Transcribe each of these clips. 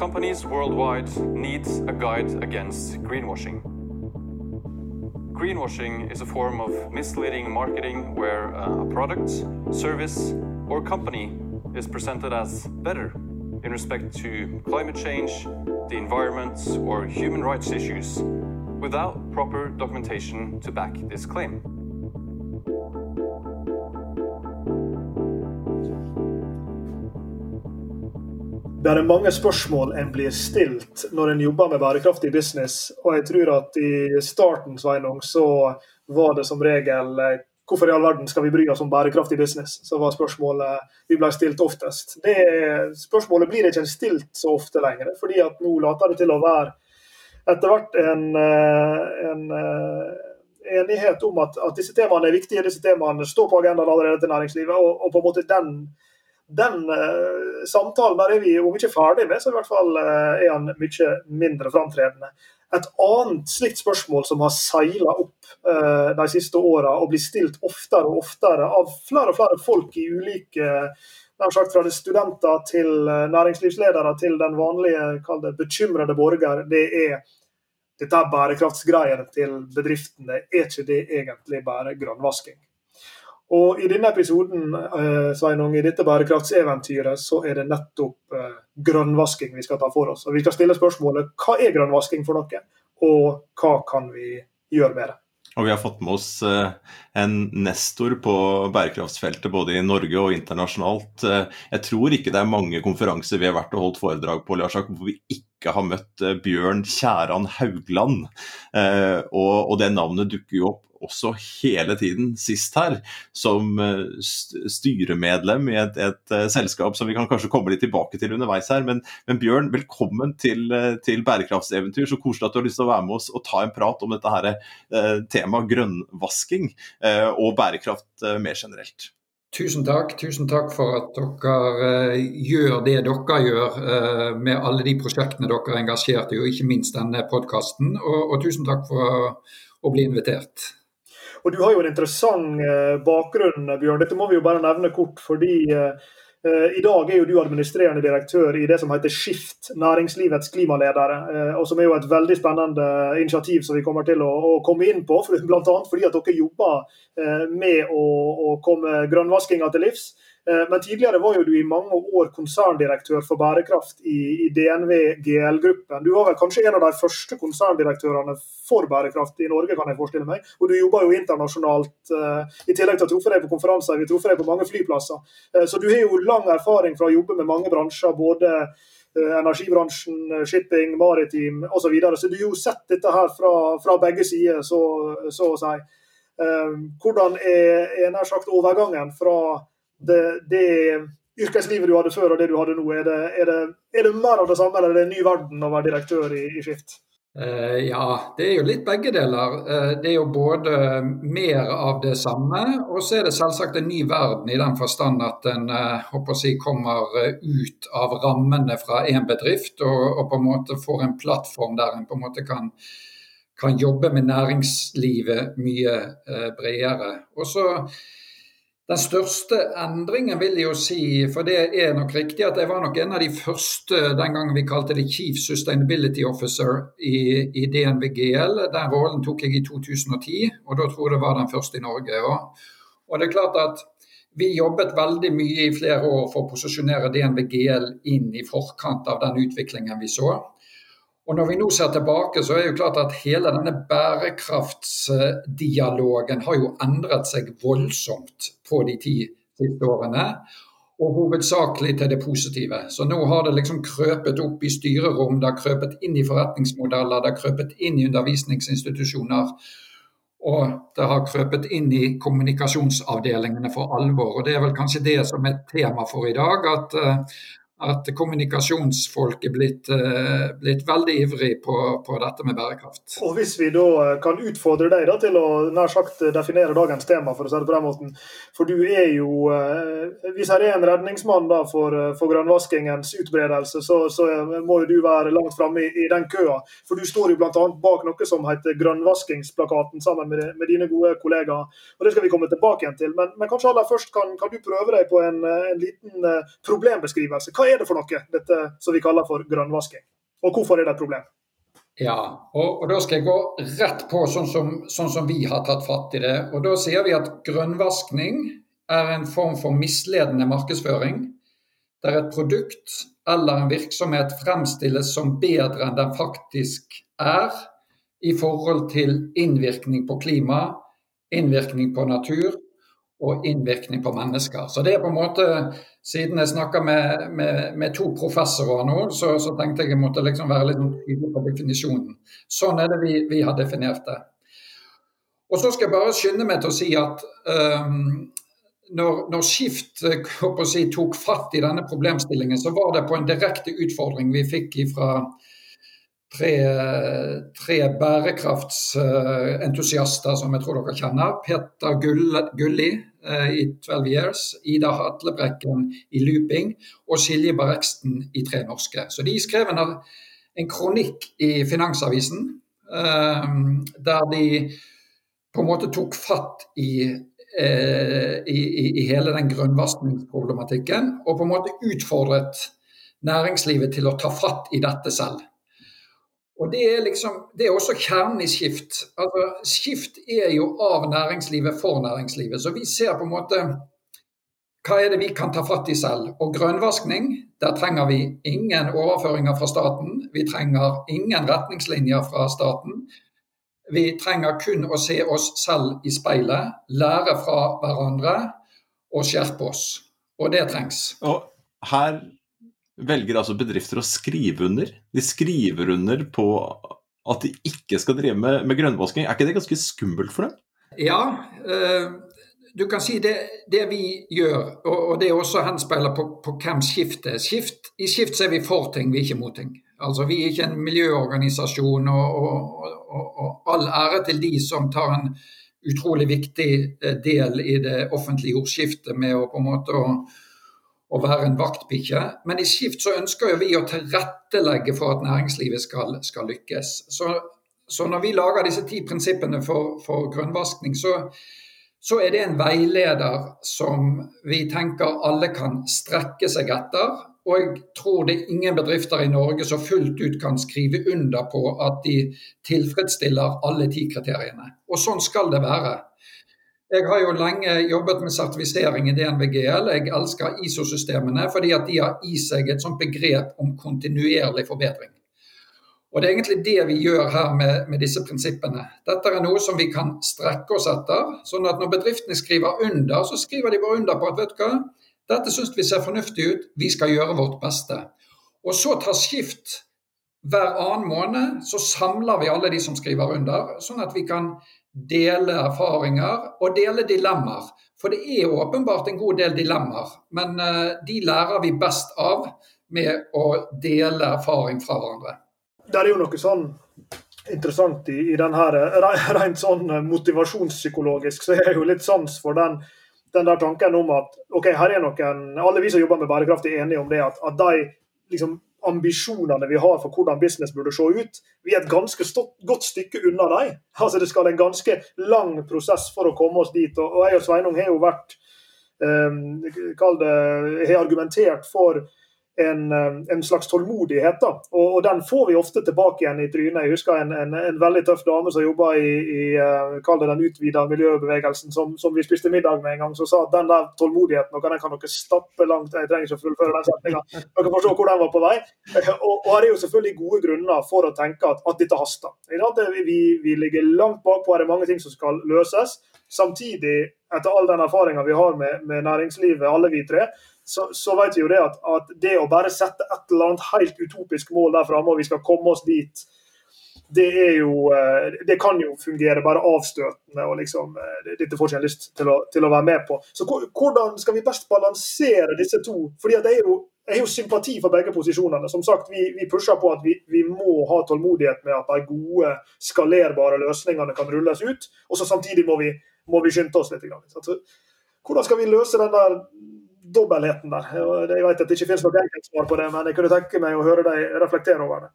Companies worldwide need a guide against greenwashing. Greenwashing is a form of misleading marketing where uh, a product, service, or company is presented as better in respect to climate change, the environment, or human rights issues without proper documentation to back this claim. Det er mange spørsmål en blir stilt når en jobber med bærekraftig business. Og jeg tror at i starten Sveinung, så var det som regel eh, hvorfor i all verden skal vi bry oss om bærekraftig business? Så var spørsmålet vi ble stilt oftest. Det spørsmålet blir ikke stilt så ofte lenger, fordi at nå later det til å være etter hvert en, eh, en eh, enighet om at, at, disse temaene er viktige, disse temaene står på agendaen allerede til næringslivet. og, og på en måte den den uh, samtalen der er vi om ikke ferdig med, så i hvert fall uh, er han mye mindre framtredende. Et annet slikt spørsmål som har seila opp uh, de siste åra og blir stilt oftere og oftere av flere og flere folk i ulike sagt Fra studenter til næringslivsledere til den vanlige det, bekymrede borger, det er dette bærekraftsgreiene til bedriftene. Er ikke det egentlig bare grønnvasking? Og I denne episoden eh, Sveinung, i dette bærekraftseventyret så er det nettopp eh, grønnvasking vi skal ta for oss. Og Vi skal stille spørsmålet hva er grønnvasking for noe, og hva kan vi gjøre med det. Og vi har fått med oss eh, en nestor på bærekraftsfeltet både i Norge og internasjonalt. Jeg tror ikke det er mange konferanser vi har vært og holdt foredrag på Lars, hvor vi ikke har møtt Bjørn Kjæran Haugland. Og det navnet dukker jo opp også hele tiden sist her, som eh, styremedlem i et, et, eh, selskap som vi kan kanskje komme litt tilbake til underveis her. Men, men Bjørn, velkommen til, eh, til, bærekraftseventyr. Så koselig at du har lyst til å være med oss og ta en prat om dette her, temaet grønnvasking og bærekraft mer generelt. Tusen takk. Tusen takk for at dere gjør det dere gjør med alle de prosjektene dere er engasjert i, og ikke minst denne podkasten. Og, og, tusen takk for å bli invitert. Og Du har jo en interessant eh, bakgrunn, Bjørn. Dette må vi jo bare nevne kort. fordi eh, eh, i dag er jo du administrerende direktør i det som heter Skift, næringslivets klimaledere. og Som er jo et veldig spennende initiativ som vi kommer til å, komme inn på. For, blant annet fordi at dere jobber med å, å komme grønnvaskinga til livs. Eh, men tidligere var jo du i mange år konserndirektør for bærekraft i, DNV GL-gruppen. Du var vel kanskje en av de første konserndirektørene for bærekraft i Norge, kan jeg forestille meg. Og du jobber jo internasjonalt, uh, i tillegg til å truffe deg på konferanser. Vi truffer deg på mange flyplasser. Uh, så du har jo lang erfaring fra å jobbe med mange bransjer. både energibransjen, shipping, maritim osv. Så, videre. så du har jo sett dette her fra, fra begge sider, så, så å si. Hvordan er, er nær sagt overgangen fra det, det, yrkeslivet du hadde før og det du hadde nå, er det, er det, er det mer av det samme, eller er det en ny verden å være direktør i, i Skift? Uh, ja, det er jo litt begge deler. Uh, det er jo både mer av det samme, og så er det selvsagt en ny verden i den forstand at en uh, si, kommer ut av rammene fra én bedrift og, og, på en måte får en plattform der en på en måte kan, kan jobbe med næringslivet mye bredere. Og så den største endringen vil jeg jo si, for det er nok riktig at jeg var nok en av de første den gangen vi kalte det Chief Sustainability Officer i, i DNVGL. Den rollen tok jeg i 2010, og da tror jeg det var den første i Norge. Og, og det er klart at vi jobbet veldig mye i flere år for å posisjonere DNVGL inn i forkant av den utviklingen vi så. Og Når vi nå ser tilbake, så er det jo klart at hele denne bærekraftsdialogen har jo endret seg voldsomt på de ti siste årene. Og hovedsakelig til det positive. Så nå har det liksom krøpet opp i styrerom, det har krøpet inn i forretningsmodeller, det har krøpet inn i undervisningsinstitusjoner. Og det har krøpet inn i kommunikasjonsavdelingene for alvor. Og det er vel kanskje det som er tema for i dag. At, at kommunikasjonsfolk er blitt, uh, blitt veldig ivrig på, på, dette med bærekraft. Og Hvis vi da eh, kan utfordre deg da, til å nær sagt definere dagens tema, for å si det på den måten. For du er jo Hvis her er en redningsmann da for, for grønnvaskingens utbredelse, så, så, må jo du være langt framme i, i, den køa. For du står jo bl.a. bak noe som heter Grønnvaskingsplakaten sammen med, med, dine gode kollegaer. Og Det skal vi komme tilbake igjen til. Men, men kanskje aller først kan, kan du prøve deg på en, en liten problembeskrivelse. Hva er det for noe, dette som vi kaller for grønnvasking? Og hvorfor er det et problem? Ja, og, og, da skal jeg gå rett på sånn som, sånn som, vi har tatt fatt i det. Og Da sier vi at grønnvaskning er en form for misledende markedsføring. Der et produkt eller en virksomhet fremstilles som bedre enn den faktisk er i forhold til innvirkning på klima, innvirkning på natur og innvirkning på mennesker. Så det er på en måte, Siden jeg snakka med, med, med to professorer nå, så, så, tenkte jeg jeg måtte liksom være litt tydelig på definisjonen. Sånn er det vi, vi, har definert det. Og Så skal jeg bare skynde meg til å si at um, når, når Skift si, tok fatt i denne problemstillingen, så var det på en direkte utfordring vi fikk fra tre, tre bærekraftsentusiaster som jeg tror dere kjenner. Peter Gulli eh, i 12 Years, Ida Hatlebrekken i Looping og Silje Barreksten i Tre Norske. Så de skrev en, en kronikk i Finansavisen eh, der de på en måte tok fatt i eh, i, i, i, hele den grønnvaskingsproblematikken, og på en måte utfordret næringslivet til å ta fatt i dette selv. Og Det er liksom, det er også kjernen i Skift. Altså, skift er jo av næringslivet for næringslivet. Så vi ser på en måte hva er det vi kan ta fatt i selv. Og grønnvaskning, der trenger vi ingen overføringer fra staten. Vi trenger ingen retningslinjer fra staten. Vi trenger kun å se oss selv i speilet, lære fra hverandre og skjerpe oss. Og det trengs. Og her velger altså bedrifter å skrive under. De skriver under på at de ikke skal drive med, med grønnvasking. Er ikke det ganske skummelt for dem? Ja, øh, du kan si det, det vi gjør, og, og det er også henspeiler på, på hvem Skift er. Skift, I Skift så er vi for ting, vi er ikke mot ting. Altså, Vi er ikke en miljøorganisasjon, og, og, og all ære til de som tar en utrolig viktig eh, del i det offentlige ordskiftet med å på en måte å å være en vaktbikkje. Men i Skift så ønsker vi å tilrettelegge for at næringslivet skal, skal lykkes. Så, så, når vi lager disse ti prinsippene for, for grønnvaskning, så, så, er det en veileder som vi tenker alle kan strekke seg etter. Og jeg tror det er ingen bedrifter i Norge som fullt ut kan skrive under på at de tilfredsstiller alle ti kriteriene. Og sånn skal det være. Jeg har jo lenge jobbet med sertifisering i DNVGL. Jeg elsker ISO-systemene fordi at de har i seg et sånt begrep om kontinuerlig forbedring. Og Det er egentlig det vi gjør her med, med, disse prinsippene. Dette er noe som vi kan strekke oss etter. sånn at Når bedriftene skriver under, så skriver de bare under på at vet du hva, dette syns vi ser fornuftig ut, vi skal gjøre vårt beste. Og så tar Skift hver annen måned, så samler vi alle de som skriver under, sånn at vi kan dele erfaringer og dele dilemmaer. For det er åpenbart en god del dilemmaer, men uh, de lærer vi best av med å dele erfaring fra hverandre. Det er jo noe sånn interessant i, i den her, rent sånn motivasjonspsykologisk, så er har jo litt sans for den, den der tanken om at ok, her er noen, alle vi som jobber med bærekraft er enige om det, at, at de liksom ambisjonene vi har for hvordan business burde se ut. Vi er et ganske stort, godt stykke unna dem. Altså, det skal en ganske lang prosess for å komme oss dit. Og, jeg og Sveinung har jo vært um, det, har argumentert for en, en, slags tålmodighet. da, og, og, Den får vi ofte tilbake igjen i trynet. Jeg husker en, en, en veldig tøff dame som jobba i, i uh, det den utvida miljøbevegelsen, som, som, vi spiste middag med en gang, som sa at den der tålmodigheten og den kan dere stappe langt Jeg trenger ikke å fullføre den setninga. Dere får se hvor den var på vei. Og, og her er jo selvfølgelig gode grunner for å tenke at, at dette haster. Vi, vi ligger langt bakpå, her er mange ting som skal løses. Samtidig, etter all den erfaringa vi har med, med næringslivet, alle vi tre, så, så, vet vi jo det at, at, det å bare sette et eller annet helt utopisk mål der framme, og vi skal komme oss dit, det er jo eh, Det kan jo fungere bare avstøtende. og liksom, eh, Dette får ikke jeg lyst til å, til å være med på. Så hvordan skal vi best balansere disse to? Fordi at jeg, er jo, jeg har jo sympati for begge posisjonene. Som sagt, Vi, vi pusher på at vi, vi, må ha tålmodighet med at de gode, skalerbare løsningene kan rulles ut. Og så samtidig må vi, må vi skynde oss litt. Så, hvordan skal vi løse den der dobbeltheten der. Jeg vet at det ikke finnes noe enkelt svar på det, men jeg kunne tenke meg å høre deg reflektere over det.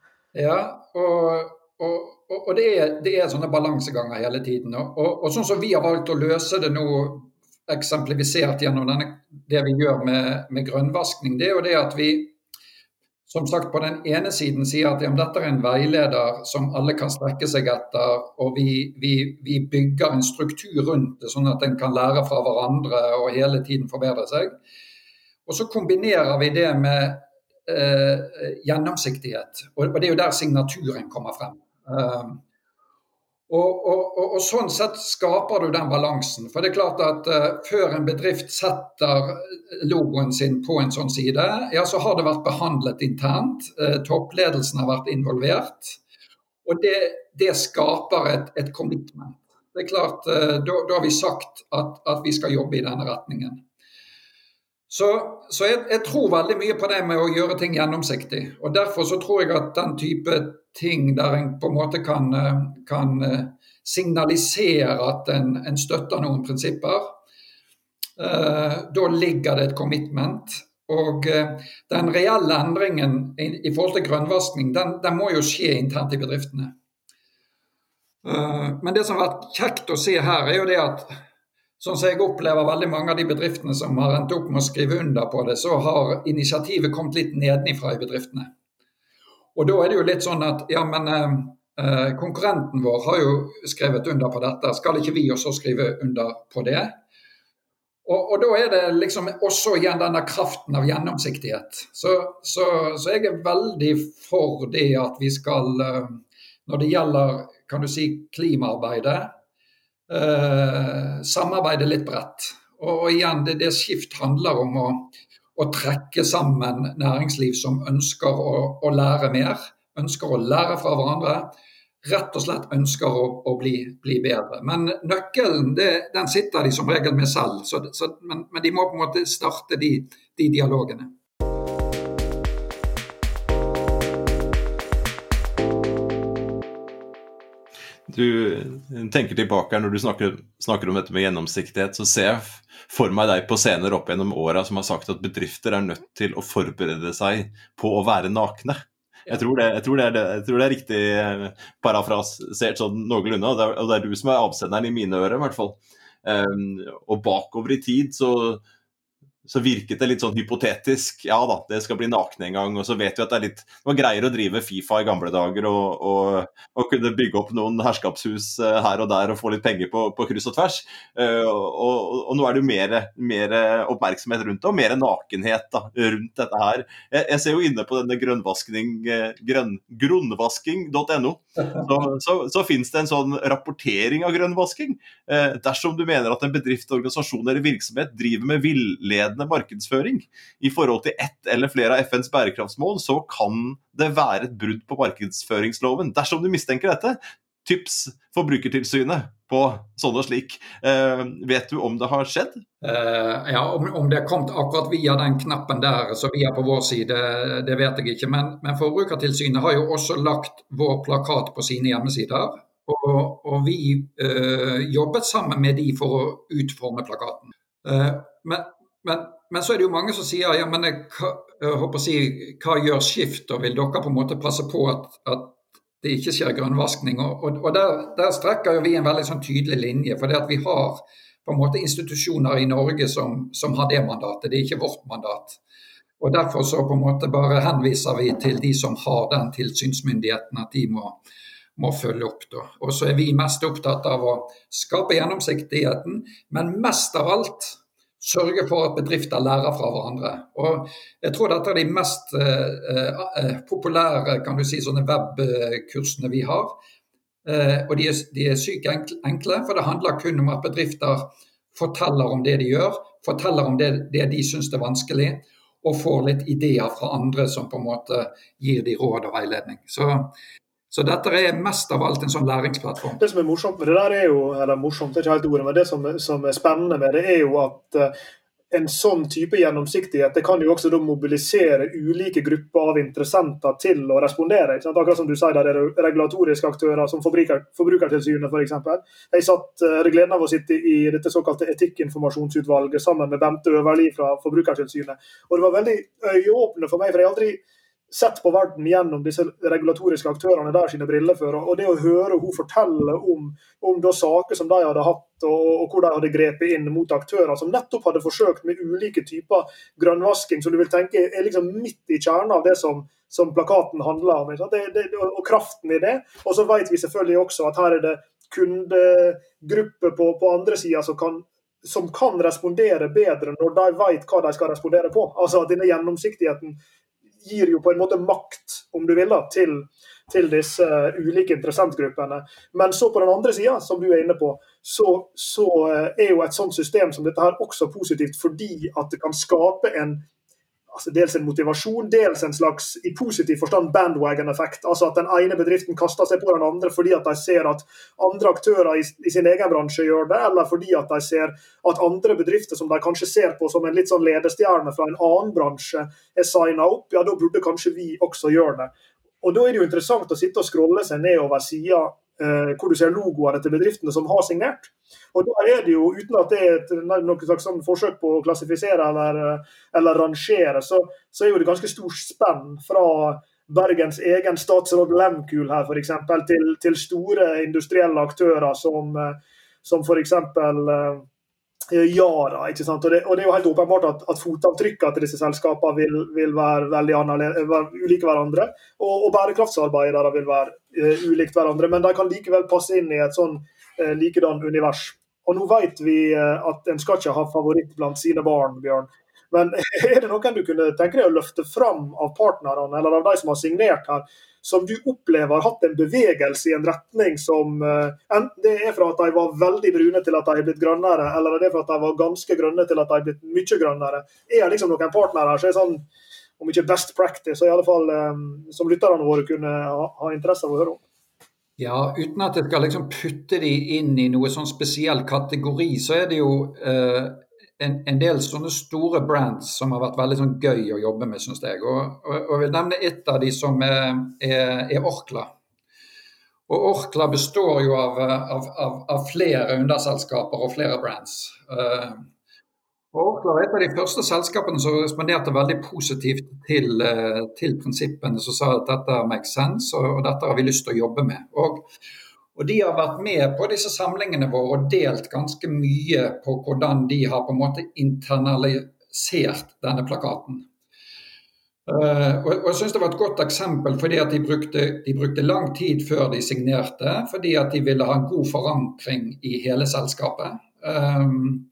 Ja, og, og, og det, er, det, er, sånne balanseganger hele tiden. Og, og, sånn som vi har valgt å løse det nå, eksemplifisert gjennom denne, det vi gjør med, med grønnvaskning, det er jo det at vi, som sagt på den ene siden sier at ja, dette er en veileder som alle kan strekke seg etter, og vi, vi, vi, bygger en struktur rundt det, sånn at en kan lære fra hverandre og hele tiden forbedre seg. Og så kombinerer vi det med eh, gjennomsiktighet, og, og, det er jo der signaturen kommer frem. Eh, og, og, og, Sånn sett skaper du den balansen. For det er klart at eh, Før en bedrift setter logoen sin på en sånn side, ja, så har det vært behandlet internt. Uh, toppledelsen har vært involvert. Og det, det skaper et, et, commitment. Det er klart, uh, da, da, har vi sagt at, at, vi skal jobbe i denne retningen. Så, så jeg, jeg, tror veldig mye på det med å gjøre ting gjennomsiktig. og Derfor så tror jeg at den type ting der en på en måte kan, eh, kan eh, signalisere at en, en, støtter noen prinsipper. Eh, da ligger det et commitment. Og den reelle endringen i, i forhold til grønnvasking, den, den, må jo skje internt i bedriftene. Men det som har vært kjekt å se her, er jo det at sånn som jeg opplever veldig mange av de bedriftene som har endt opp med å skrive under på det, så har initiativet kommet litt nedenifra i bedriftene. Og da er det jo litt sånn at ja, men eh, eh, konkurrenten vår har jo skrevet under på dette, skal ikke vi også skrive under på det? Og, og da er det liksom også igjen denne kraften av gjennomsiktighet. Så, så, så, jeg er veldig for det at vi skal, eh, når det gjelder kan du si, klimaarbeidet, eh, samarbeide litt bredt. Og, igjen, det, det skift handler om å å trekke sammen næringsliv som ønsker å, å, lære mer, ønsker å lære fra hverandre. Rett og slett ønsker å, å bli, bli, bedre. Men nøkkelen det, den sitter de som regel med selv. Så, så, men, men, de må på en måte starte de, de dialogene. Du tenker tilbake her når du snakker, snakker om dette med gjennomsiktighet, så ser jeg for meg deg på scener opp gjennom åra som har sagt at bedrifter er nødt til å forberede seg på å være nakne. Jeg tror, det, jeg, tror det, jeg tror, det, er riktig eh, parafrasert sånn noenlunde, og det, er, og det er du som er avsenderen i mine ører, i hvert fall. Um, og bakover i tid så så virket det litt sånn hypotetisk. Ja da, det skal bli nakne en gang. Og så vet vi at det er litt var greiere å drive Fifa i gamle dager og, og, og kunne bygge opp noen herskapshus eh, her og der og få litt penger på, på kryss og tvers. Uh, og, og, nå er det jo mer, mer, oppmerksomhet rundt det, og mer nakenhet da, rundt dette her. Jeg, jeg, ser jo inne på denne eh, grønn, grunnvasking.no, så, så, så finnes det en sånn rapportering av grønnvasking. Dersom du mener at en bedrift, organisasjon eller virksomhet driver med villedende villedende markedsføring i forhold til ett eller flere av FNs bærekraftsmål, så kan det være et brudd på markedsføringsloven. Dersom du mistenker dette, tips Forbrukertilsynet på sånn og slik. Eh, vet du om det har skjedd? Uh, ja, om, om, det har kommet akkurat via den knappen der, så vi er på vår side, det vet jeg ikke. Men, men Forbrukertilsynet har jo også lagt vår plakat på sine hjemmesider. Og, og vi uh, jobbet sammen med de for å utforme plakaten. Uh, men, men, men, så er det jo mange som sier ja, men jeg, jeg å si, hva gjør Skift, og vil dere på en måte passe på at, at det ikke skjer grønnvaskning? Og, og, og der, der, strekker vi en veldig sånn tydelig linje. For det at vi har på en måte institusjoner i Norge som, som har det mandatet, det er ikke vårt mandat. Og Derfor så på en måte bare henviser vi til de som har den tilsynsmyndigheten, at de må, må følge opp. Da. Og så er vi mest opptatt av å skape gjennomsiktigheten, men mest av alt sørge for at bedrifter lærer fra hverandre. Og jeg tror dette er de mest eh, uh, populære kan du si, sånne webkursene vi har. Eh, og de er, de er sykt enkle, for det handler kun om at bedrifter forteller om det de gjør, forteller om det, det de syns er vanskelig, og får litt ideer fra andre som på en måte gir de råd og veiledning. Så så dette er mest av alt en sånn læringsplattform. Det som er morsomt med det der, er jo, eller morsomt, det er ikke helt ordet, men det som, som er spennende med det, er jo at uh, en sånn type gjennomsiktighet det kan jo også mobilisere ulike grupper av interessenter til å respondere. Akkurat som du sier, der er regulatoriske aktører som forbruker, Forbrukertilsynet f.eks. Jeg satt, eh, hadde gleden av å sitte i dette såkalte etikkinformasjonsutvalget sammen med Bente Øverli fra Forbrukertilsynet. Og Det var veldig øyeåpne for meg, for jeg aldri sett på verden gjennom disse regulatoriske aktørene der sine briller før. Og det å høre hun fortelle om, om saker som de hadde hatt, og, og, hvor de hadde grepet inn mot aktører som nettopp hadde forsøkt med ulike typer grønnvasking, som du vil tenke er liksom midt i kjernen av det som, som plakaten handler om. Det, det, og kraften i det. Og så vet vi selvfølgelig også at her er det kundegrupper på, på andre sida som kan som kan respondere bedre når de vet hva de skal respondere på. Altså at Denne gjennomsiktigheten gir jo på en måte makt, om du vil, da, til, til disse uh, ulike interessentgruppene. Men så på den andre sida, som du er inne på, så, så uh, er jo et sånt system som dette her også positivt fordi at det kan skape en altså dels en motivasjon, dels en slags i positiv forstand bandwagon-effekt. Altså at den ene bedriften kaster seg på den andre fordi at de ser at andre aktører i, i, sin egen bransje gjør det, eller fordi at de ser at andre bedrifter som de kanskje ser på som en litt sånn ledestjerne fra en annen bransje, er signa opp. Ja, da burde kanskje vi også gjøre det. Og Da er det jo interessant å sitte og scrolle seg nedover sida eh, hvor du ser logoene til bedriftene som har signert. Og da er det jo, Uten at det er et, noe slags sånn forsøk på å klassifisere eller, eh, eller rangere, så, så, er jo det ganske stor spenn fra Bergens egen statsråd Lemkul her eksempel, til, til store industrielle aktører som, eh, som f.eks. Yara. ikke sant? Og det, og det, er jo helt åpenbart at, at fotavtrykkene til disse selskapene vil, vil være veldig ulike hverandre. Og, og bærekraftsarbeidere vil være uh, ulikt hverandre, men de kan likevel passe inn i et sånn uh, likedan univers. Og nå vet vi uh, at en skal ikke ha favoritt blant sine barn, Bjørn. Men er det noen du kunne tenke deg å løfte fram av partnerne, eller av de som har signert her, som du opplever har hatt en bevegelse i en retning som uh, Enten det er fra at de var veldig brune til at de er blitt grønnere, eller det er fra at de var ganske grønne til at de er blitt mye grønnere. Er det liksom noen partnere som er sånn, om ikke best practice, så i alle fall um, som lytterne våre kunne ha, interesse av å høre om? Ja, uten at jeg skal liksom putte de inn i noe sånn spesiell kategori, så er det jo uh, en, en, del sånne store brands som har vært veldig sånn gøy å jobbe med, syns jeg. Og, og, jeg vil nevne ett av de som er, er, er Orkla. Og Orkla består jo av, av, av, av, flere underselskaper og flere brands. Uh, og Orkla var et av de første selskapene som responderte veldig positivt til, uh, til prinsippene som sa at dette makes sense, og, og, dette har vi lyst til å jobbe med. Og og De har vært med på disse samlingene våre og delt ganske mye på hvordan de har på en måte internalisert denne plakaten. Uh, og, og jeg synes Det var et godt eksempel fordi at de brukte, de brukte, lang tid før de signerte, fordi at de ville ha en god forankring i hele selskapet. Um,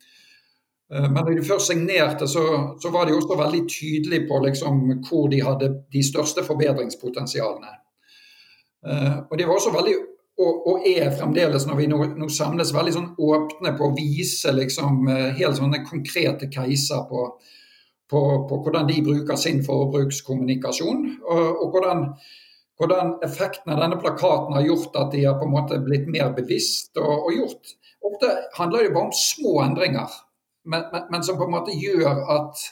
uh, men når de først signerte, så, så, var de også veldig tydelige på liksom, hvor de hadde de største forbedringspotensialene. Uh, og De var også veldig og, og, er fremdeles, når vi nå, nå, samles, veldig sånn åpne på å vise liksom, eh, helt sånne konkrete caser på, på, på, hvordan de bruker sin forbrukskommunikasjon. Og, og hvordan, hvordan, effekten av denne plakaten har gjort at de har på en måte blitt mer bevisst. og, og gjort. Ofte handler det bare om små endringer, men, men, men, som på en måte gjør at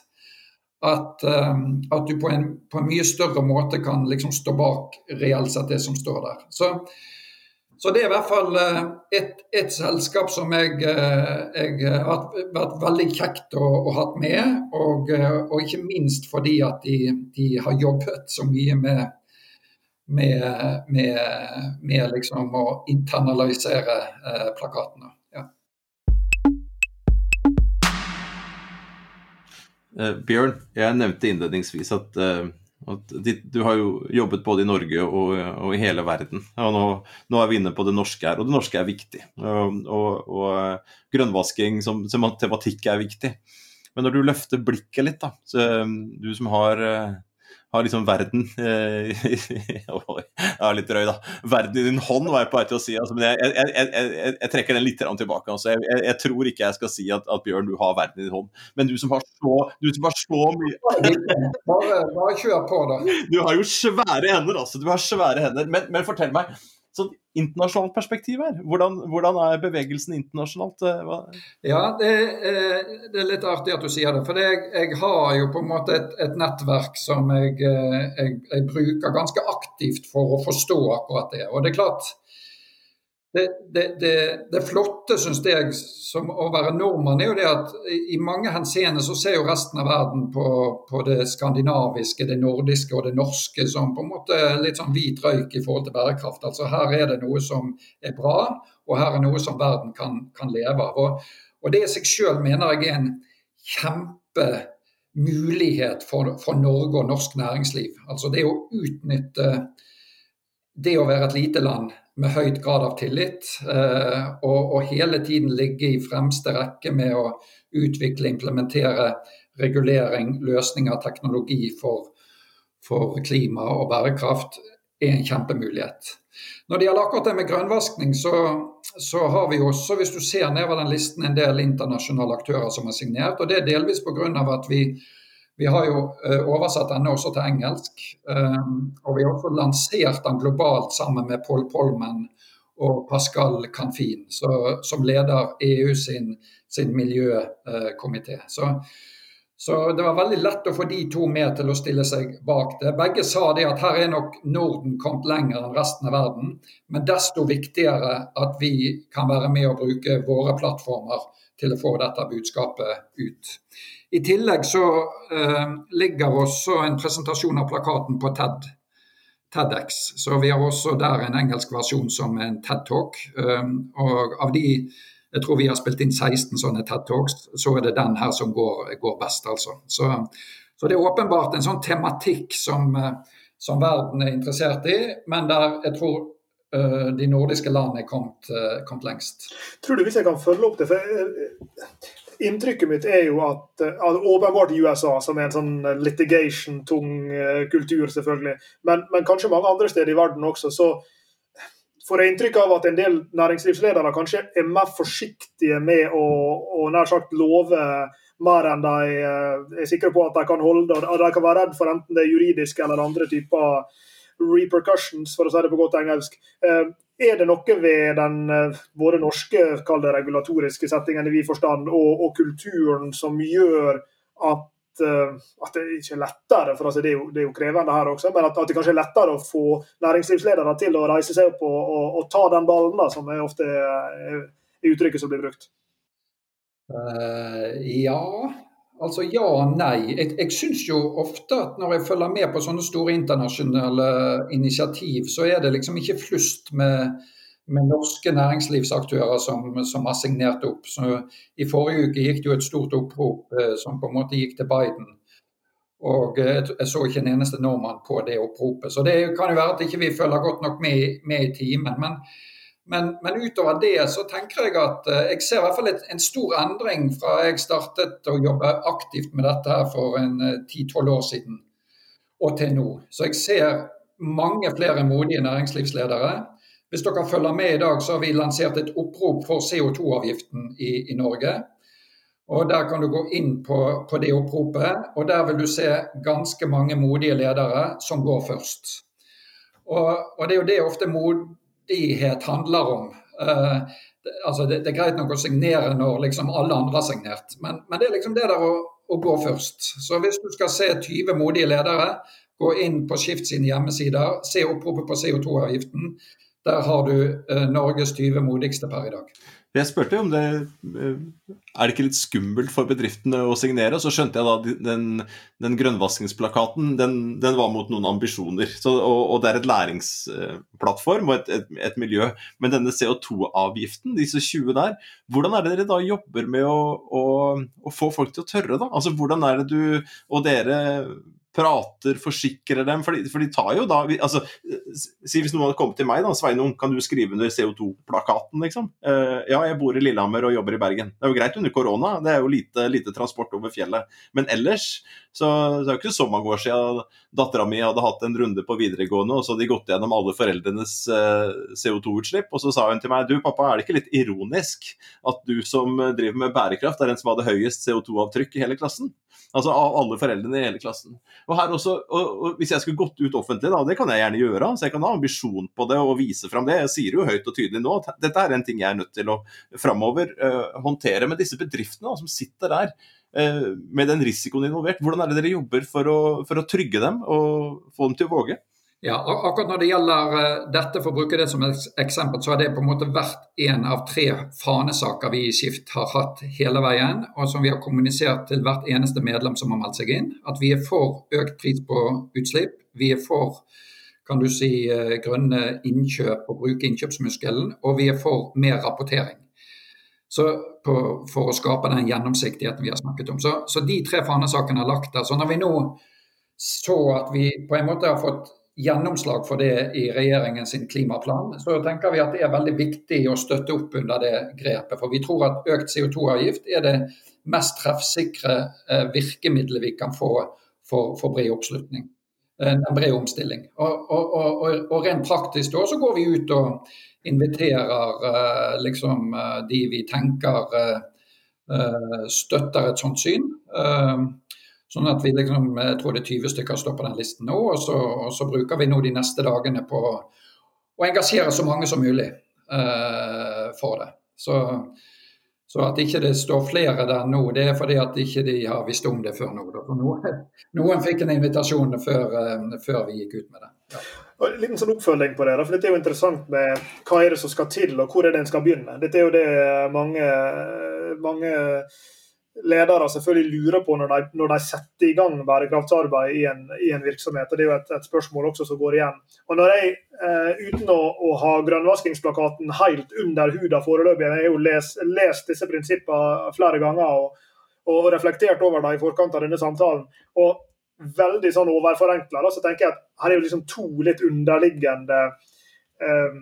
at, um, at du på en, på en, mye større måte kan liksom stå bak reelt sett det som står der. Så så det er i hvert fall eh, et, et selskap som jeg, eh, jeg, eh, har vært veldig kjekt å, å ha med. Og, og, ikke minst fordi at de, de, har jobbet så mye med, med, med, med liksom å internalisere eh, plakatene. Ja. Bjørn, jeg nevnte innledningsvis at du har jo jobbet både i Norge og, og i hele verden. og nå, nå, er vi inne på det norske her, og det norske er viktig. Og, og, og grønnvasking som, som, tematikk er viktig. Men når du løfter blikket litt, da, du som har har liksom verden eh, er litt drøy, da. Verden i din hånd, var jeg på vei til å si. Altså, men jeg, jeg, jeg, jeg, trekker den litt tilbake. Altså. Jeg, tror ikke jeg skal si at, at, Bjørn, du har verden i din hånd. Men du som har så, du som har så mye Bare, bare kjør på, da. Du har jo svære hender, altså. Du har svære hender. Men, men fortell meg, internasjonalt perspektiv her? Hvordan, hvordan er bevegelsen internasjonalt? Eh, hva? Ja, det, det, er litt artig at du sier det. For jeg, jeg har jo på en måte et, et nettverk som jeg, eh, jeg, jeg, bruker ganske aktivt for å forstå akkurat det. Og det er klart, det, det, det, det, flotte syns jeg som å være nordmann, er jo det at i mange henseender så ser jo resten av verden på, på, det skandinaviske, det nordiske og det norske som på en måte litt sånn hvit røyk i forhold til bærekraft. Altså Her er det noe som er bra, og her er noe som verden kan, kan leve av. Og, og det i seg sjøl mener jeg er en kjempemulighet for, for Norge og norsk næringsliv. Altså det å utnytte det å være et lite land med høyt grad av tillit, eh, og, og, hele tiden ligge i fremste rekke med å utvikle, implementere regulering, løsninger, teknologi for, for klima og bærekraft, er en kjempemulighet. Når det gjelder akkurat det med grønnvaskning, så, så, har vi også, hvis du ser nedover den listen, en del internasjonale aktører som har signert. og Det er delvis pga. at vi vi har jo uh, oversatt denne også til engelsk. Um, og vi har også lansert den globalt sammen med Paul Polman og Pascal Canfin, som leder EU sin, sin miljøkomité. Uh, så, så, det var veldig lett å få de to med til å stille seg bak det. Begge sa det at her er nok Norden kommet lenger enn resten av verden, men desto viktigere at vi kan være med og bruke våre plattformer til å få dette budskapet ut. I tillegg så eh, ligger også en presentasjon av plakaten på TED. TEDx. Så vi har også der en engelsk versjon som en TED Talk. Um, og av de jeg tror vi har spilt inn 16 sånne TED Talks, så er det den her som går, går best, altså. Så, så, det er åpenbart en sånn tematikk som, eh, som, verden er interessert i, men der jeg tror uh, de nordiske landene er kommet, kommet, lengst. Tror du hvis jeg kan følge opp det, for Inntrykket mitt er jo at, eh, at, åpenbart i USA, som er en sånn eh, litigation-tung uh, kultur, selvfølgelig, men, men, kanskje mange andre steder i verden også, så får jeg inntrykk av at en del næringslivsledere kanskje er mer forsiktige med å, å nær sagt love mer enn de er sikre på at de kan holde. og De kan være redd for enten det er juridisk eller andre typer repercussions, for å si det på godt engelsk. Er det noe ved den både eh, norske det, regulatoriske settingen i vid forstand og, og, kulturen som gjør at, eh, at det ikke er lettere, for altså det, er jo, det, er jo, krevende her også, men at, at, det kanskje er lettere å få næringslivsledere til å reise seg opp og, og, og ta den ballen, da, som er ofte er, er uttrykket som blir brukt? Uh, ja, Altså ja og nei. Jeg, jeg syns jo ofte at når jeg følger med på sånne store internasjonale initiativ, så er det liksom ikke flust med, med norske næringslivsaktører som, som, har signert opp. Så I forrige uke gikk det jo et stort opprop eh, som på en måte gikk til Biden. Og jeg, jeg så ikke en eneste nordmann på det oppropet. Så det kan jo være at ikke vi følger godt nok med, med i timen. men men, men, utover det så tenker jeg at eh, jeg ser i hvert fall en stor endring fra jeg startet å jobbe aktivt med dette her for en eh, ti-tolv år siden og til nå. Så jeg ser mange flere modige næringslivsledere. Hvis dere følger med i dag, så har vi lansert et opprop for CO2-avgiften i, i, Norge. Og Der kan du gå inn på, på, det oppropet, og der vil du se ganske mange modige ledere som går først. Og, og det er jo det ofte mod, frihet handler om. Uh, altså det, det, er greit nok å signere når liksom alle andre har signert, men, men, det er liksom det der å, å, gå først. Så hvis du skal se 20 modige ledere, gå inn på Skift sine hjemmesider, se oppropet på CO2-avgiften. Der har du uh, Norges 20 modigste per i dag. Jeg spurte om det eh, er det ikke litt skummelt for bedriftene å signere. Så skjønte jeg da den, den grønnvaskingsplakaten den, den, var mot noen ambisjoner. Så, og, og, det er et læringsplattform og et, et, et miljø. Men denne CO2-avgiften, disse 20 der, hvordan er det dere da jobber med å, å, å få folk til å tørre? da? Altså Hvordan er det du og dere prater, forsikrer dem. For de, for de tar jo da altså, Si hvis noen hadde kommet til meg, da, Sveinung, kan du skrive under CO2-plakaten, liksom? Uh, ja, jeg bor i Lillehammer og jobber i Bergen. Det er jo greit under korona, det er jo lite, lite transport over fjellet. Men ellers så det er jo ikke så mange år siden dattera mi hadde hatt en runde på videregående, og så hadde de gått gjennom alle foreldrenes uh, CO2-utslipp, og så sa hun til meg du pappa, er det ikke litt ironisk at du som driver med bærekraft, er den som hadde høyest CO2-avtrykk i hele klassen? Altså av alle foreldrene i hele klassen. Og her også, og, og Hvis jeg skulle gått ut offentlig, da, det kan jeg gjerne gjøre, så jeg kan ha ambisjon på det og vise fram det. Jeg sier jo høyt og tydelig nå at dette er en ting jeg er nødt til å framover uh, håndtere. med disse bedriftene da, som sitter der uh, med den risikoen involvert, hvordan er det dere jobber for å, for å trygge dem og få dem til å våge? Ja, akkurat Når det gjelder eh, dette, for å bruke det som eksempel, så har det på en måte vært en av tre fanesaker vi i Skift har hatt hele veien, og som vi har kommunisert til hvert eneste medlem som har meldt seg inn. At vi er for økt pris på utslipp. Vi er for kan du si, eh, grønne innkjøp og bruke innkjøpsmuskelen, og vi er for mer rapportering. Så på, for å skape den gjennomsiktigheten vi har snakket om. Så, så de tre fanesakene er lagt der. Så når vi nå så at vi på en måte har fått gjennomslag for det i regjeringens klimaplan, så tenker vi at det er veldig viktig å støtte opp under det grepet. For vi tror at økt CO2-avgift er det mest treffsikre eh, virkemidlet vi kan få for, for bred oppslutning. En bred omstilling. Og, og, og, og, rent praktisk da så går vi ut og inviterer eh, liksom eh, de vi tenker støtter et sånt syn. Sånn at vi liksom, jeg tror det er 20 stykker står på den listen nå, og så, og så, bruker vi nå de neste dagene på å engasjere så mange som mulig uh, for det. Så, så, at ikke det står flere der nå, det er fordi at ikke de har visst om det før nå. Noen, noen, fikk en invitasjon før, uh, før, vi gikk ut med det. Ja. En liten sånn oppfølging på det, for Dette er jo interessant med hva er det som skal til, og hvor er det en skal begynne. Dette er jo det mange, mange ledere selvfølgelig lurer på når de, når de setter i gang bærekraftsarbeid i en, i en, virksomhet. og Det er jo et, et, spørsmål også som går igjen. Og når jeg, eh, Uten å, å, ha grønnvaskingsplakaten helt under huda foreløpig, jeg har jo lest, lest disse prinsippene flere ganger og, og, reflektert over dem i forkant av denne samtalen. og Veldig sånn overforenkla, så tenker jeg at her er jo liksom to litt underliggende eh,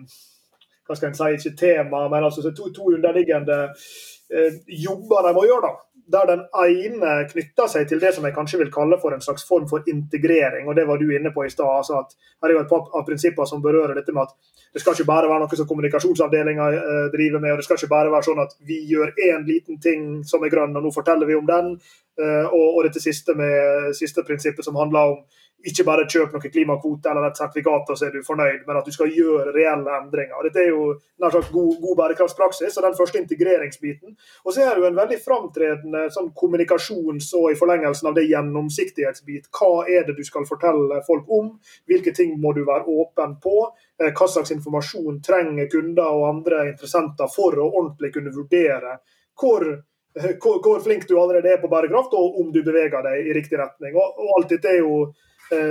hva skal en si, ikke tema, men altså to, to underliggende eh, jobber de må gjøre. da der den ene knytter seg til det som jeg kanskje vil kalle for en slags form for integrering. og Det var du inne på i stad. Altså her er jo et par av prinsipper som berører dette med at det skal ikke bare være noe som kommunikasjonsavdelinga eh, driver med, og det skal ikke bare være sånn at vi gjør én liten ting som er grønn, og nå forteller vi om den. Eh, og, og dette siste, med, siste prinsippet som handler om ikke bare kjøp noen klimakvote eller et sertifikat og så er du fornøyd, men at du skal gjøre reelle endringer. Og Dette er jo nær sagt god, god bærekraftspraksis og den første integreringsbiten. Og så er det jo en veldig framtredende sånn kommunikasjons- og i forlengelsen av det gjennomsiktighetsbit. Hva er det du skal fortelle folk om? Hvilke ting må du være åpen på? Eh, hva slags informasjon trenger kunder og andre interessenter for å ordentlig kunne vurdere hvor eh, hvor, hvor flink du allerede er på bærekraft, og om du beveger deg i riktig retning. Og, og alt dette er jo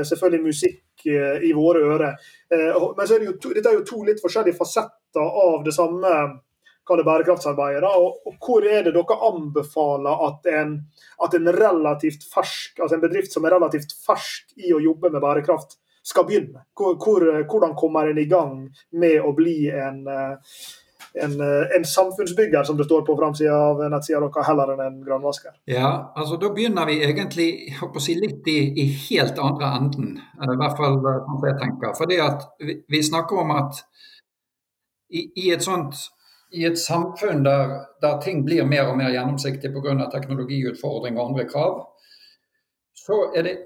selvfølgelig musikk eh, i våre ører. Eh, men er det to, dette er jo to litt forskjellige fasetter av det samme det bærekraftsarbeidet. Og, og, hvor er det dere anbefaler at en, at en, relativt fersk, altså en bedrift som er relativt fersk i å jobbe med bærekraft, skal begynne? Hvor, hvordan kommer en i gang med å bli en, en, eh, en, samfunnsbygger, som det står på framsida av nettsida deres, heller enn en grønnvasker? Ja, altså da begynner vi egentlig si, litt i, i, helt andre enden. I hvert fall eh, sånn jeg tenker. Fordi at vi, vi snakker om at i, i, et sånt i et samfunn der, der ting blir mer og mer gjennomsiktig pga. teknologiutfordring og andre krav, så er det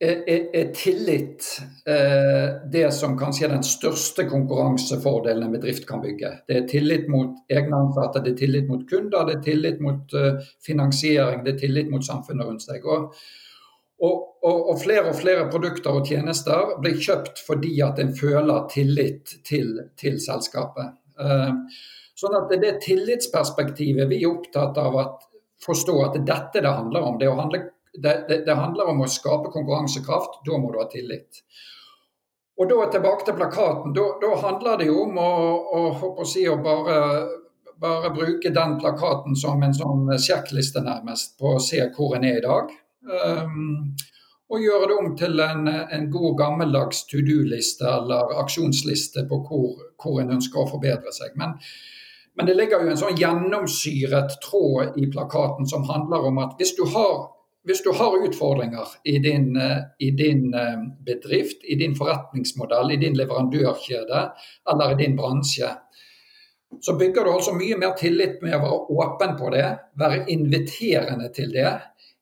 er, tillit eh, det som kanskje er den største konkurransefordelen en bedrift kan bygge. Det er tillit mot egne ansatte, det er tillit mot kunder, det er tillit mot uh, finansiering, det er tillit mot samfunnet rundt seg. Og, og, og, og, flere og flere produkter og tjenester blir kjøpt fordi at en føler tillit til, til selskapet. Uh, sånn at det det tillitsperspektivet vi er opptatt av å forstå at det er dette det handler om. Det å handle det, det, det, handler om å skape konkurransekraft. Da må du ha tillit. Og da tilbake til plakaten. Da, da handler det jo om å, å, å, si, å bare, bare, bruke den plakaten som en sånn sjekkliste nærmest på å se hvor en er i dag. Um, og gjøre det om til en, en god gammeldags to do-liste eller aksjonsliste på hvor, hvor en ønsker å forbedre seg. Men, men det ligger jo en sånn gjennomsyret tråd i plakaten som handler om at hvis du har hvis du har utfordringer i din, eh, i din, eh, bedrift, i din forretningsmodell, i din leverandørkjede eller i din bransje, så bygger du altså mye mer tillit med å være åpen på det, være inviterende til det.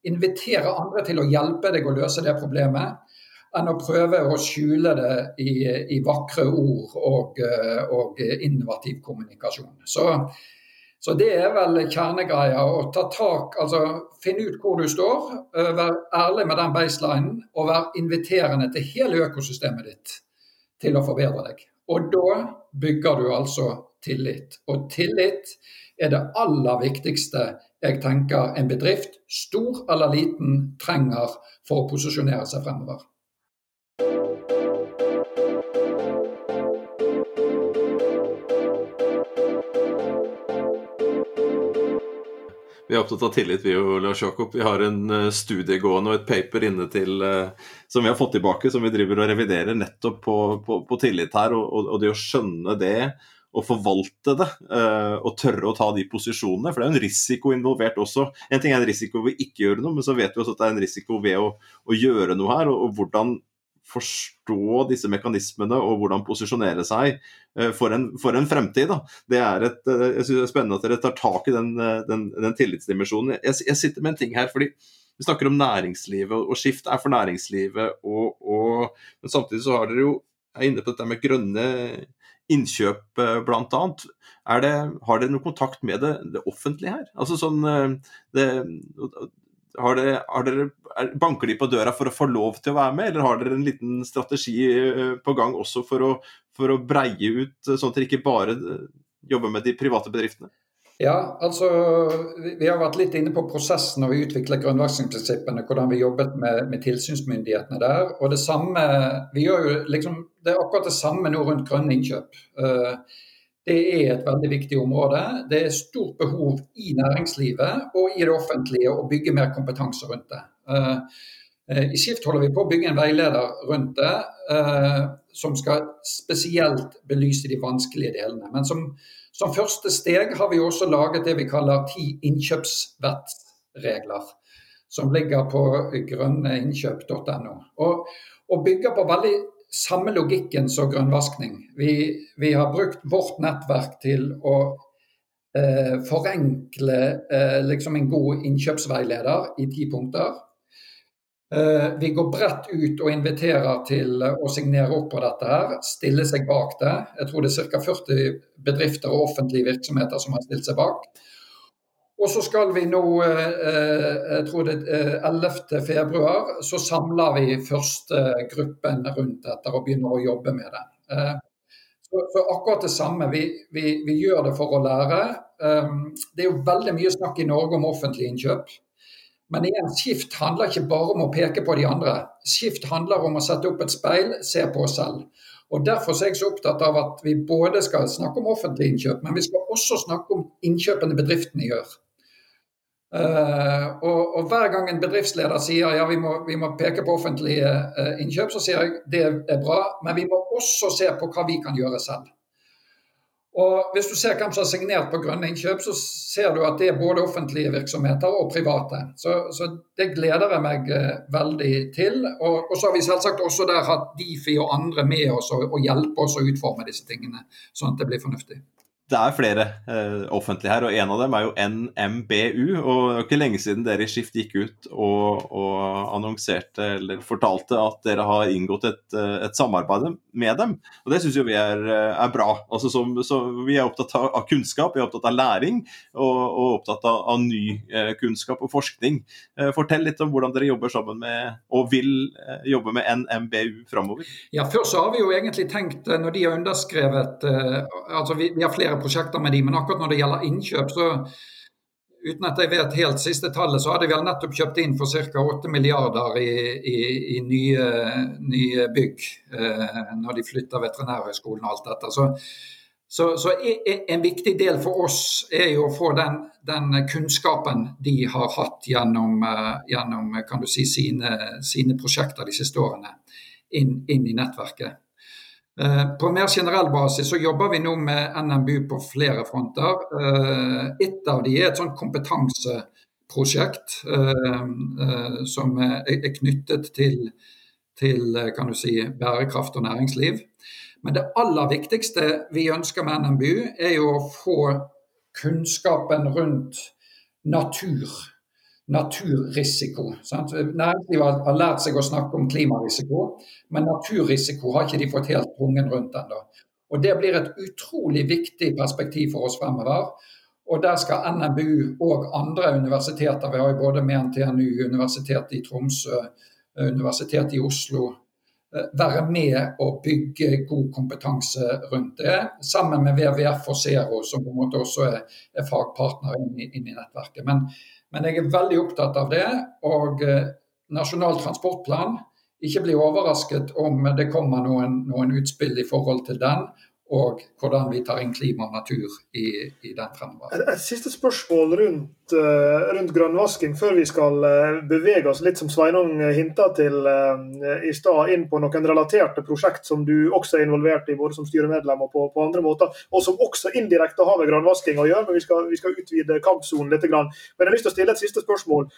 Invitere andre til å hjelpe deg å løse det problemet, enn å prøve å skjule det i, i vakre ord og, eh, og innovativ kommunikasjon. Så så det er vel kjernegreia. Å ta tak, altså finne ut hvor du står, være ærlig med den baselinen og være inviterende til hele økosystemet ditt. til å forbedre deg. Og da bygger du altså tillit. Og tillit er det aller viktigste jeg tenker en bedrift, stor eller liten, trenger for å posisjonere seg fremover. Vi er opptatt av tillit, vi og Lars Jakob. Vi har en eh, studie gående og et paper inne til eh, som vi har fått tilbake, som vi driver og reviderer nettopp på, på, på tillit her. Og, og, det å skjønne det og forvalte det, eh, og tørre å ta de posisjonene. For det er jo en risiko involvert også. En ting er en risiko ved ikke gjøre noe, men så vet vi også at det er en risiko ved å, å gjøre noe her. og, og hvordan forstå disse mekanismene og hvordan posisjonere seg eh, for en, for en fremtid. Da. Det er et, eh, jeg synes det er spennende at dere tar tak i den, eh, den, den tillitsdimensjonen. Jeg, jeg, sitter med en ting her, fordi vi snakker om næringslivet, og skift er for næringslivet. Og, og, men samtidig så har dere jo er inne på dette med grønne innkjøp, bl.a. Har dere noe kontakt med det, det offentlige her? Altså sånn, det, har dere, har dere, banker de på døra for å få lov til å være med, eller har dere en liten strategi eh, på gang også for å, for å breie ut, eh, sånn at dere ikke bare eh, jobber med de private bedriftene? Ja, altså Vi har vært litt inne på prosessen når vi utvikler grønnvasklingsprinsippene, hvordan vi jobbet med, med, tilsynsmyndighetene der. og Det samme, vi gjør jo liksom, det er akkurat det samme nå rundt grønne innkjøp. Uh, det er et veldig viktig område. Det er stort behov i næringslivet og i det offentlige å bygge mer kompetanse rundt det. Eh, eh, I Skift holder vi på å bygge en veileder rundt det, eh, som skal spesielt belyse de vanskelige delene. Men som, som første steg har vi også laget det vi kaller ti innkjøpsvettregler. Som ligger på grønneinnkjøp.no. Og, og bygger på veldig samme logikken som grønnvaskning. Vi, vi, har brukt vårt nettverk til å eh, forenkle eh, liksom en god innkjøpsveileder i ti punkter. Eh, vi går bredt ut og inviterer til å signere opp på dette, her, stille seg bak det. Jeg tror det er ca. 40 bedrifter og offentlige virksomheter som har stilt seg bak. Og så skal vi nå, eh, jeg tror det er 11. februar, så samler vi første gruppen rundt dette og begynner å jobbe med det. Eh, så, akkurat det samme. Vi, vi, vi, gjør det for å lære. Eh, det er jo veldig mye snakk i Norge om offentlige innkjøp. Men igjen, skift handler ikke bare om å peke på de andre. Skift handler om å sette opp et speil, se på oss selv. Og Derfor er jeg så opptatt av at vi både skal snakke om offentlige innkjøp, men vi skal også snakke om innkjøpene bedriftene gjør. Uh, og, og, Hver gang en bedriftsleder sier ja, vi må, vi må peke på offentlige uh, innkjøp, så sier jeg det er bra, men vi må også se på hva vi kan gjøre selv. Og Hvis du ser hvem som har signert på grønne innkjøp, så ser du at det er både offentlige virksomheter og private. Så, så det gleder jeg meg uh, veldig til. Og, og, så har vi selvsagt også der hatt Difi og andre med oss og, og hjelpe oss å utforme disse tingene, sånn at det blir fornuftig det er flere eh, offentlige her, og en av dem er jo NMBU. og Det er ikke lenge siden dere i Skift gikk ut og, og, annonserte eller fortalte at dere har inngått et, eh, et samarbeid med dem. Og Det syns vi er, eh, er bra. Altså, som, vi er opptatt av, kunnskap, vi er opptatt av læring og, og opptatt av, av ny eh, kunnskap og forskning. Eh, fortell litt om hvordan dere jobber sammen med, og vil eh, jobbe med NMBU framover. Ja, Først så har vi jo egentlig tenkt, når de har underskrevet altså vi, vi har flere prosjekter med de, men akkurat når det gjelder innkjøp, så uten at jeg vet helt siste tallet, så hadde vi nettopp kjøpt inn for ca. 8 milliarder i, i, i nye, nye, bygg eh, når de flytter Veterinærhøgskolen og alt dette. Så, så, så, en viktig del for oss er jo å få den, den kunnskapen de har hatt gjennom, uh, gjennom si, sine, sine, prosjekter de siste årene, inn, inn i nettverket. Eh, på mer generell basis så jobber vi nå med NMBU på flere fronter. Eh, et av de er et sånt kompetanseprosjekt eh, som er knyttet til, til si, bærekraft og næringsliv. Men det aller viktigste vi ønsker med NMBU, er jo å få kunnskapen rundt natur naturrisiko. Sant? Næringslivet har lært seg å snakke om klimarisiko, men naturrisiko har ikke de fått helt tvungen rundt ennå. Og Det blir et utrolig viktig perspektiv for oss fremover. Og Der skal NMBU og andre universiteter, vi har jo både med NTNU, Universitetet i Tromsø, Universitetet i Oslo, være med og bygge god kompetanse rundt det, sammen med WWF og Zero, som på en måte også er, er fagpartner inn i, inn i nettverket. Men, men, jeg er veldig opptatt av det. Og Nasjonal transportplan, ikke bli overrasket om det kommer noen, noen utspill i forhold til den og hvordan vi tar inn klima og natur i, i den fremover. Et, et siste spørsmål rundt, uh, rundt, grønnvasking før vi skal uh, bevege oss litt, som Sveinung hinta til uh, i stad, inn på noen relaterte prosjekt som du også er involvert i, både som styremedlem og på, på andre måter, og som også indirekte har med grønnvasking å gjøre. men Vi skal, vi skal utvide kampsonen litt. Men jeg har lyst til å stille et siste spørsmål.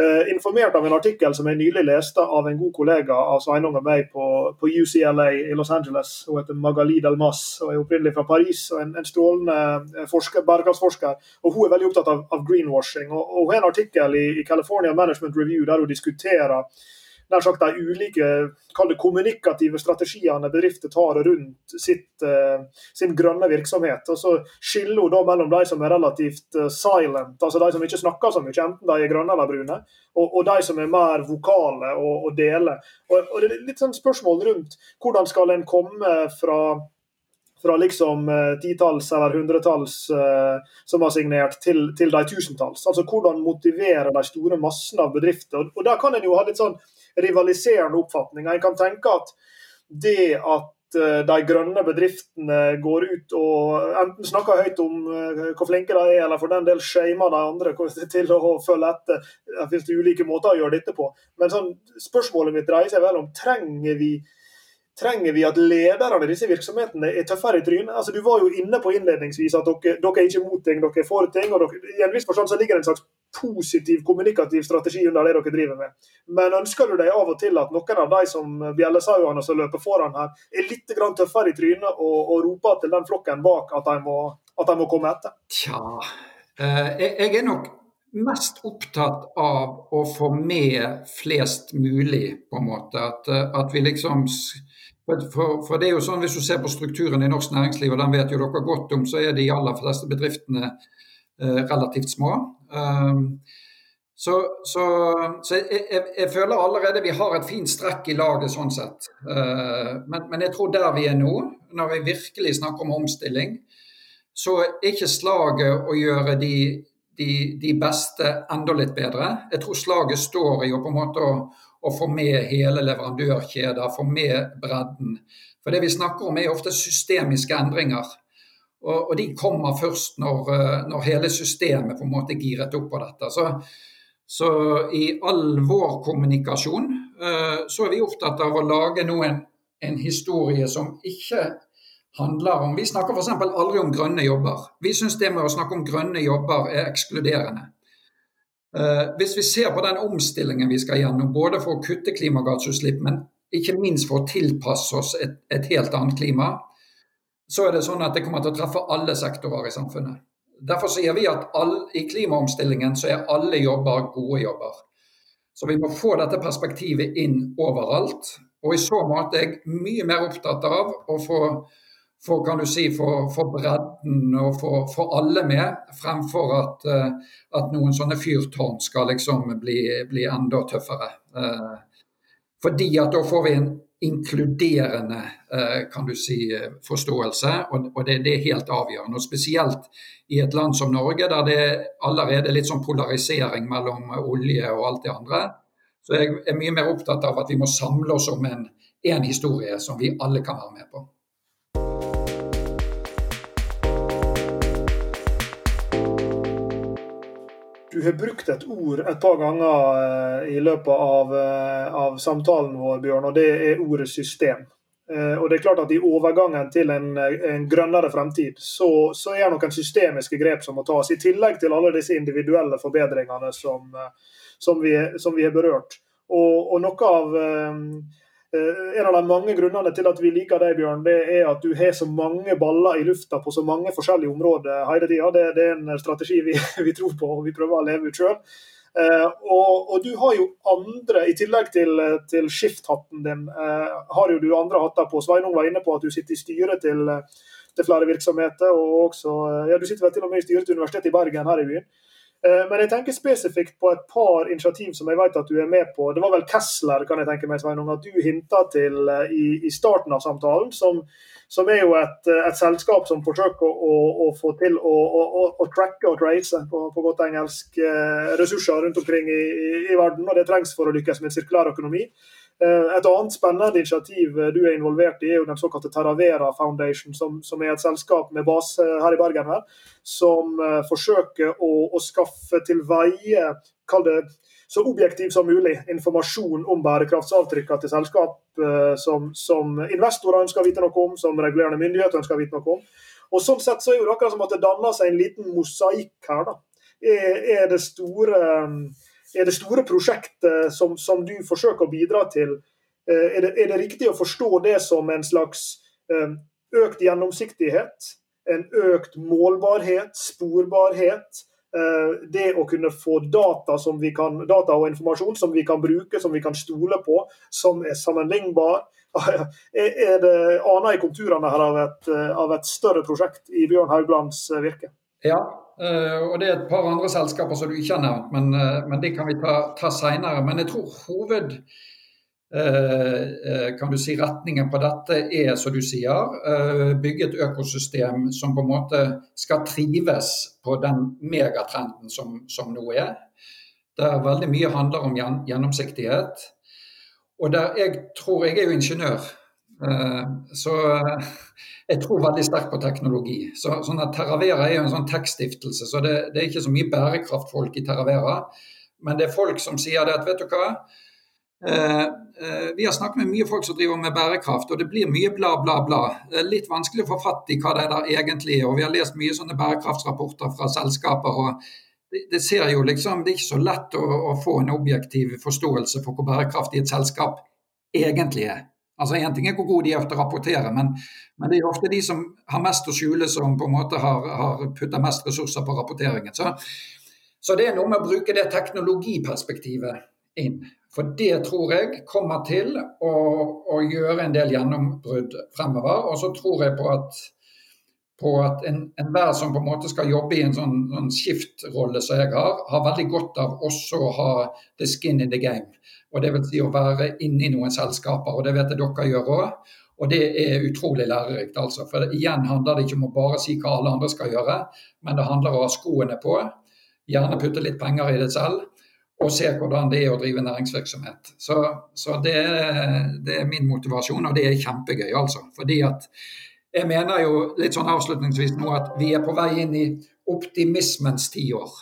Uh, informert av en artikkel som jeg nylig leste av en god kollega av Sveinung og meg på, på, UCLA i Los Angeles. Hun heter Magali Delmas og er opprinnelig fra Paris. og En, en strålende eh, forsker, bærekraftsforsker. og Hun er veldig opptatt av, av greenwashing. og, og Hun har en artikkel i, i California Management Review der hun diskuterer nær sagt de ulike kommunikative strategiene bedrifter tar rundt sitt, uh, sin grønne virksomhet. Og Så skiller hun da mellom de som er relativt uh, silent, altså de som ikke snakker så mye, enten de er grønne eller brune, og, og de som er mer vokale og, og deler. Og, og, Det er litt sånn spørsmål rundt hvordan skal en komme fra fra liksom eh, titalls eller hundretalls eh, som var signert, til, til de tusentalls. Altså Hvordan motivere de store massene av bedrifter. Og, og Der kan en jo ha litt sånn rivaliserende oppfatninger. En kan tenke at det at eh, de grønne bedriftene går ut og enten snakker høyt om eh, hvor flinke de er, eller for den del shamer de andre til å følge etter. Det finnes ulike måter å gjøre dette på. Men sånn, spørsmålet mitt dreier seg vel om trenger vi trenger vi at lederne i disse virksomhetene er tøffere i trynet? Altså, du var jo inne på innledningsvis at dere, dere er ikke mot ting, dere er for ting. og dere, I en viss forstand så ligger det en slags positiv kommunikativ strategi under det dere driver med. Men ønsker du deg av og til at noen av de som bjellesauene som løper foran her, er litt tøffere i trynet og, og roper til den flokken bak at de må, at de må komme etter? Tja, eh, jeg er nok mest opptatt av å få med flest mulig, på en måte. At, eh, at vi liksom for, for, det er jo sånn, Hvis du ser på strukturen i norsk næringsliv, og den vet jo dere godt om, så er de aller fleste bedriftene relativt små. Um, så, så, så jeg, jeg, jeg, føler allerede vi har et fint strekk i laget sånn sett. Uh, men, men, jeg tror der vi er nå, når vi virkelig snakker om omstilling, så er ikke slaget å gjøre de, de, de beste enda litt bedre. Jeg tror slaget står i å på en måte å, å få med hele leverandørkjeder, få med bredden. For det vi snakker om er ofte systemiske endringer. Og, og de kommer først når, eh, når, hele systemet på en måte giret opp på dette. Så, så i all vår kommunikasjon uh, så er vi opptatt av å lage nå en historie som ikke handler om Vi snakker f.eks. aldri om grønne jobber. Vi syns det med å snakke om grønne jobber er ekskluderende. Uh, hvis vi ser på den omstillingen vi skal gjennom, både for å kutte klimagassutslipp, men ikke minst for å tilpasse oss et, et helt annet klima, så er det sånn at det kommer til å treffe alle sektorer i samfunnet. Derfor sier vi at all, i klimaomstillingen så er alle jobber gode jobber. Så vi må få dette perspektivet inn overalt. Og i så måte er jeg mye mer opptatt av å få, få kan du si, få, få bredden og få, få, alle med, fremfor at, eh, at noen sånne fyrtårn skal liksom bli, bli enda tøffere. Eh, fordi at da får vi en inkluderende eh, kan du si, forståelse, og det, det er helt avgjørende. og Spesielt i et land som Norge, der det allerede er litt sånn polarisering mellom olje og alt det andre. Så jeg er mye mer opptatt av at vi må samle oss om en, en historie som vi alle kan være med på. Du har brukt et ord et par ganger eh, i løpet av, eh, av samtalen vår, Bjørn, og det er ordet system. Eh, og det er klart at I overgangen til en, en grønnere fremtid, så, så, er det noen systemiske grep som må tas, i tillegg til alle disse individuelle forbedringene som, som, vi, som vi, har berørt. Og, og noe av en av de mange grunnene til at vi liker deg, Bjørn, det er at du har så mange baller i lufta på så mange forskjellige områder hele tida. Det, det, er en strategi vi, vi, tror på og vi prøver å leve ut sjøl. Eh, og, og, du har jo andre, i tillegg til, til skifthatten din, eh, har jo du andre hatter på. Sveinung var inne på at du sitter i styret til, til flere virksomheter. og også, ja, Du sitter vel til og med i styret til Universitetet i Bergen her i byen. Eh, men jeg tenker spesifikt på et par initiativ som jeg vet at du er med på. Det var vel Kessler kan jeg tenke meg, Sveinung, at du hinta til eh, i, i, starten av samtalen. Som, som er jo et, eh, et, selskap som forsøker å, å få til å, å, å tracke og trace på, på, godt engelsk ressurser rundt omkring i, i, i, verden. og Det trengs for å lykkes med sirkulær økonomi. Eh, et annet spennende initiativ eh, du er involvert i, er jo den såkalte Terravera Foundation, som, som er et selskap med base her i Bergen, her, som uh, forsøker å, å, skaffe til veie så objektiv som mulig informasjon om bærekraftsavtrykkene til selskap som, som, investorer ønsker å vite noe om, som regulerende myndigheter ønsker å vite noe om. Og Sånn sett så er det akkurat som at det danner seg en liten mosaikk her. da. Er, er det store er det store prosjektet som, som du forsøker å bidra til, eh, er det, er det, riktig å forstå det som en slags eh, økt gjennomsiktighet? En økt målbarhet, sporbarhet? Eh, det å kunne få data, kan, data, og informasjon som vi kan bruke, som vi kan stole på, som er sammenlignbar. Er det aner i konturene her av et, av et større prosjekt i Bjørn Hauglands virke? Ja, og det er et par andre selskaper som du ikke har nevnt, men, uh, men det kan vi ta, ta seinere. Men jeg tror hoved uh, kan du si retningen på dette er, som du sier, bygge et økosystem som på en måte skal trives på den megatrenden som, som nå er. Der veldig mye handler om gjennomsiktighet. Og der jeg tror Jeg er jo ingeniør. Eh, så eh, jeg tror veldig sterkt på teknologi. Så, sånn at Terravera er jo en sånn tekststiftelse, så det, det, er ikke så mye bærekraftfolk i Terravera. Men det er folk som sier det at vet du hva, eh, vi har snakket med mye folk som driver med bærekraft, og det blir mye bla, bla, bla. Det er litt vanskelig å få fatt i hva det er der egentlig er. og Vi har lest mye sånne bærekraftsrapporter fra selskaper. og det, det ser jo liksom, det er ikke så lett å, å få en objektiv forståelse for hvor bærekraftig et selskap egentlig er. Altså Én ting er hvor gode de er til å rapportere, men, men, det er ofte de som har mest å skjule, som på en måte har, har putta mest ressurser på rapporteringen. Så, så, det er noe med å bruke det teknologiperspektivet inn. For det tror jeg kommer til å, å gjøre en del gjennombrudd fremover. Og så tror jeg på at, på at enhver en som på en måte skal jobbe i en sånn, sånn skiftrolle som jeg har, har veldig godt av også å ha the skin in the game. Og det vil si å være inne i noen selskaper, og det vet jeg dere gjør òg. Og det er utrolig lærerikt, altså. For igjen handler det ikke om å bare si hva alle andre skal gjøre, men det handler om å ha skoene på, gjerne putte litt penger i det selv, og se hvordan det er å drive næringsvirksomhet. Så, så det, det, er min motivasjon, og det er kjempegøy, altså. Fordi at jeg mener jo litt sånn avslutningsvis nå at vi er på vei inn i optimismens tiår.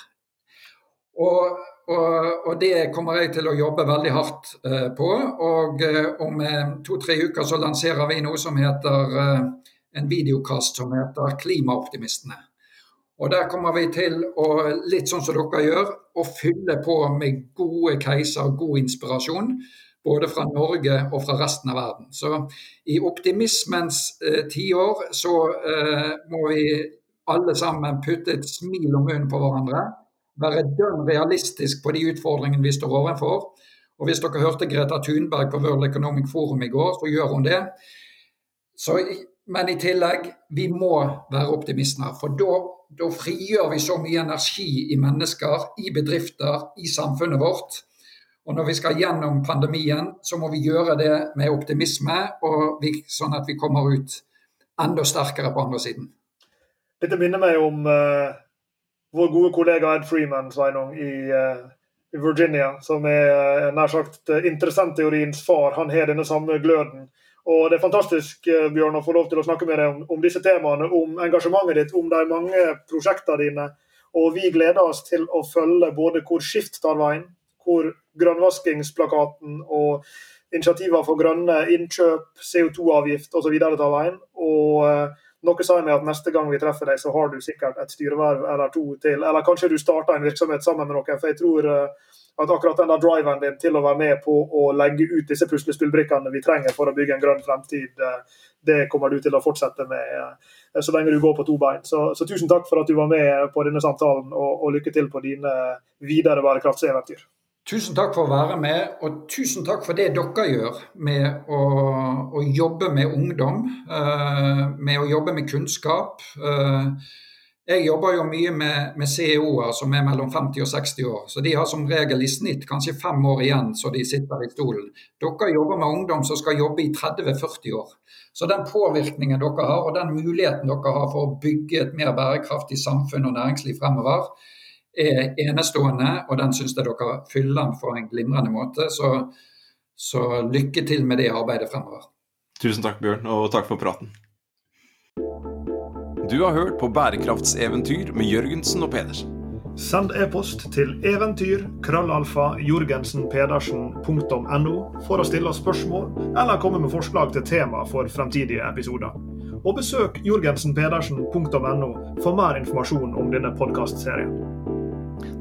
Og og, og, det kommer jeg til å jobbe veldig hardt uh, på. Og uh, om uh, to-tre uker så lanserer vi noe som heter en videokast som heter 'Klimaoptimistene'. Og Der kommer vi til å, litt sånn som dere gjør, å fylle på med gode caser og god inspirasjon. Både fra Norge og fra resten av verden. Så i optimismens tiår så må vi alle sammen putte et smil om munnen på hverandre være dønn realistisk på de utfordringene vi står overfor. Og Hvis dere hørte Greta Thunberg på World Economic Forum i går, så gjør hun det. Så, men i tillegg, vi må være optimister. For da frigjør vi så mye energi i mennesker, i bedrifter, i samfunnet vårt. Og når vi skal gjennom pandemien, så må vi gjøre det med optimisme, vi, sånn at vi kommer ut enda sterkere på andre siden. Dette minner meg om uh vår gode kollega Ed Freeman Sveinung, i, uh, Virginia, som er uh, nær sagt uh, interessentteoriens far. Han har denne samme gløden. Og Det er fantastisk Bjørn, å få lov til å snakke med deg om, om disse temaene, om engasjementet ditt, om de mange prosjektene dine. Og Vi gleder oss til å følge både hvor Skift tar veien, hvor grønnvaskingsplakaten og initiativer for grønne innkjøp, CO2-avgift osv. tar veien. Og noe sa meg at neste gang vi treffer deg, så har du sikkert et styreverv eller to til. Eller kanskje du starter en virksomhet sammen med noen. For jeg tror eh, at akkurat den der driven din til å være med på å legge ut disse puslespillbrikkene vi trenger for å bygge en grønn fremtid, eh, det kommer du til å fortsette med eh, så lenge du går på to bein. Så, så tusen takk for at du var med på denne samtalen, og, og lykke til på dine videre bærekraftseventyr. Tusen takk for å være med, og tusen takk for det dere gjør med å, å jobbe med ungdom. Uh, med å jobbe med kunnskap. Uh, Jeg jobber jo mye med, med CEO-er som er mellom 50 og 60 år. Så de har som regel i snitt kanskje fem år igjen så de sitter i stolen. Dere jobber med ungdom som skal jobbe i 30-40 år. Så den påvirkningen dere har, og den muligheten dere har for å bygge et mer bærekraftig samfunn og næringsliv fremover, er enestående. Og den syns jeg dere fyller den på en glimrende måte. Så, så lykke til med det arbeidet fremover. Tusen takk, Bjørn, og takk for praten. Du har hørt på Bærekraftseventyr med Jørgensen og Pedersen. Send e-post til eventyr krøllalfa jorgensenpedersen.no for å stille oss spørsmål eller komme med forslag til tema for fremtidige episoder. Og besøk jorgensenpedersen.no for mer informasjon om denne podkastserien.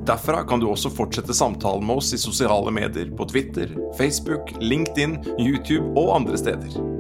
Derfra kan du også fortsette samtalen med oss i sosiale medier på Twitter, Facebook, LinkedIn, YouTube og andre steder.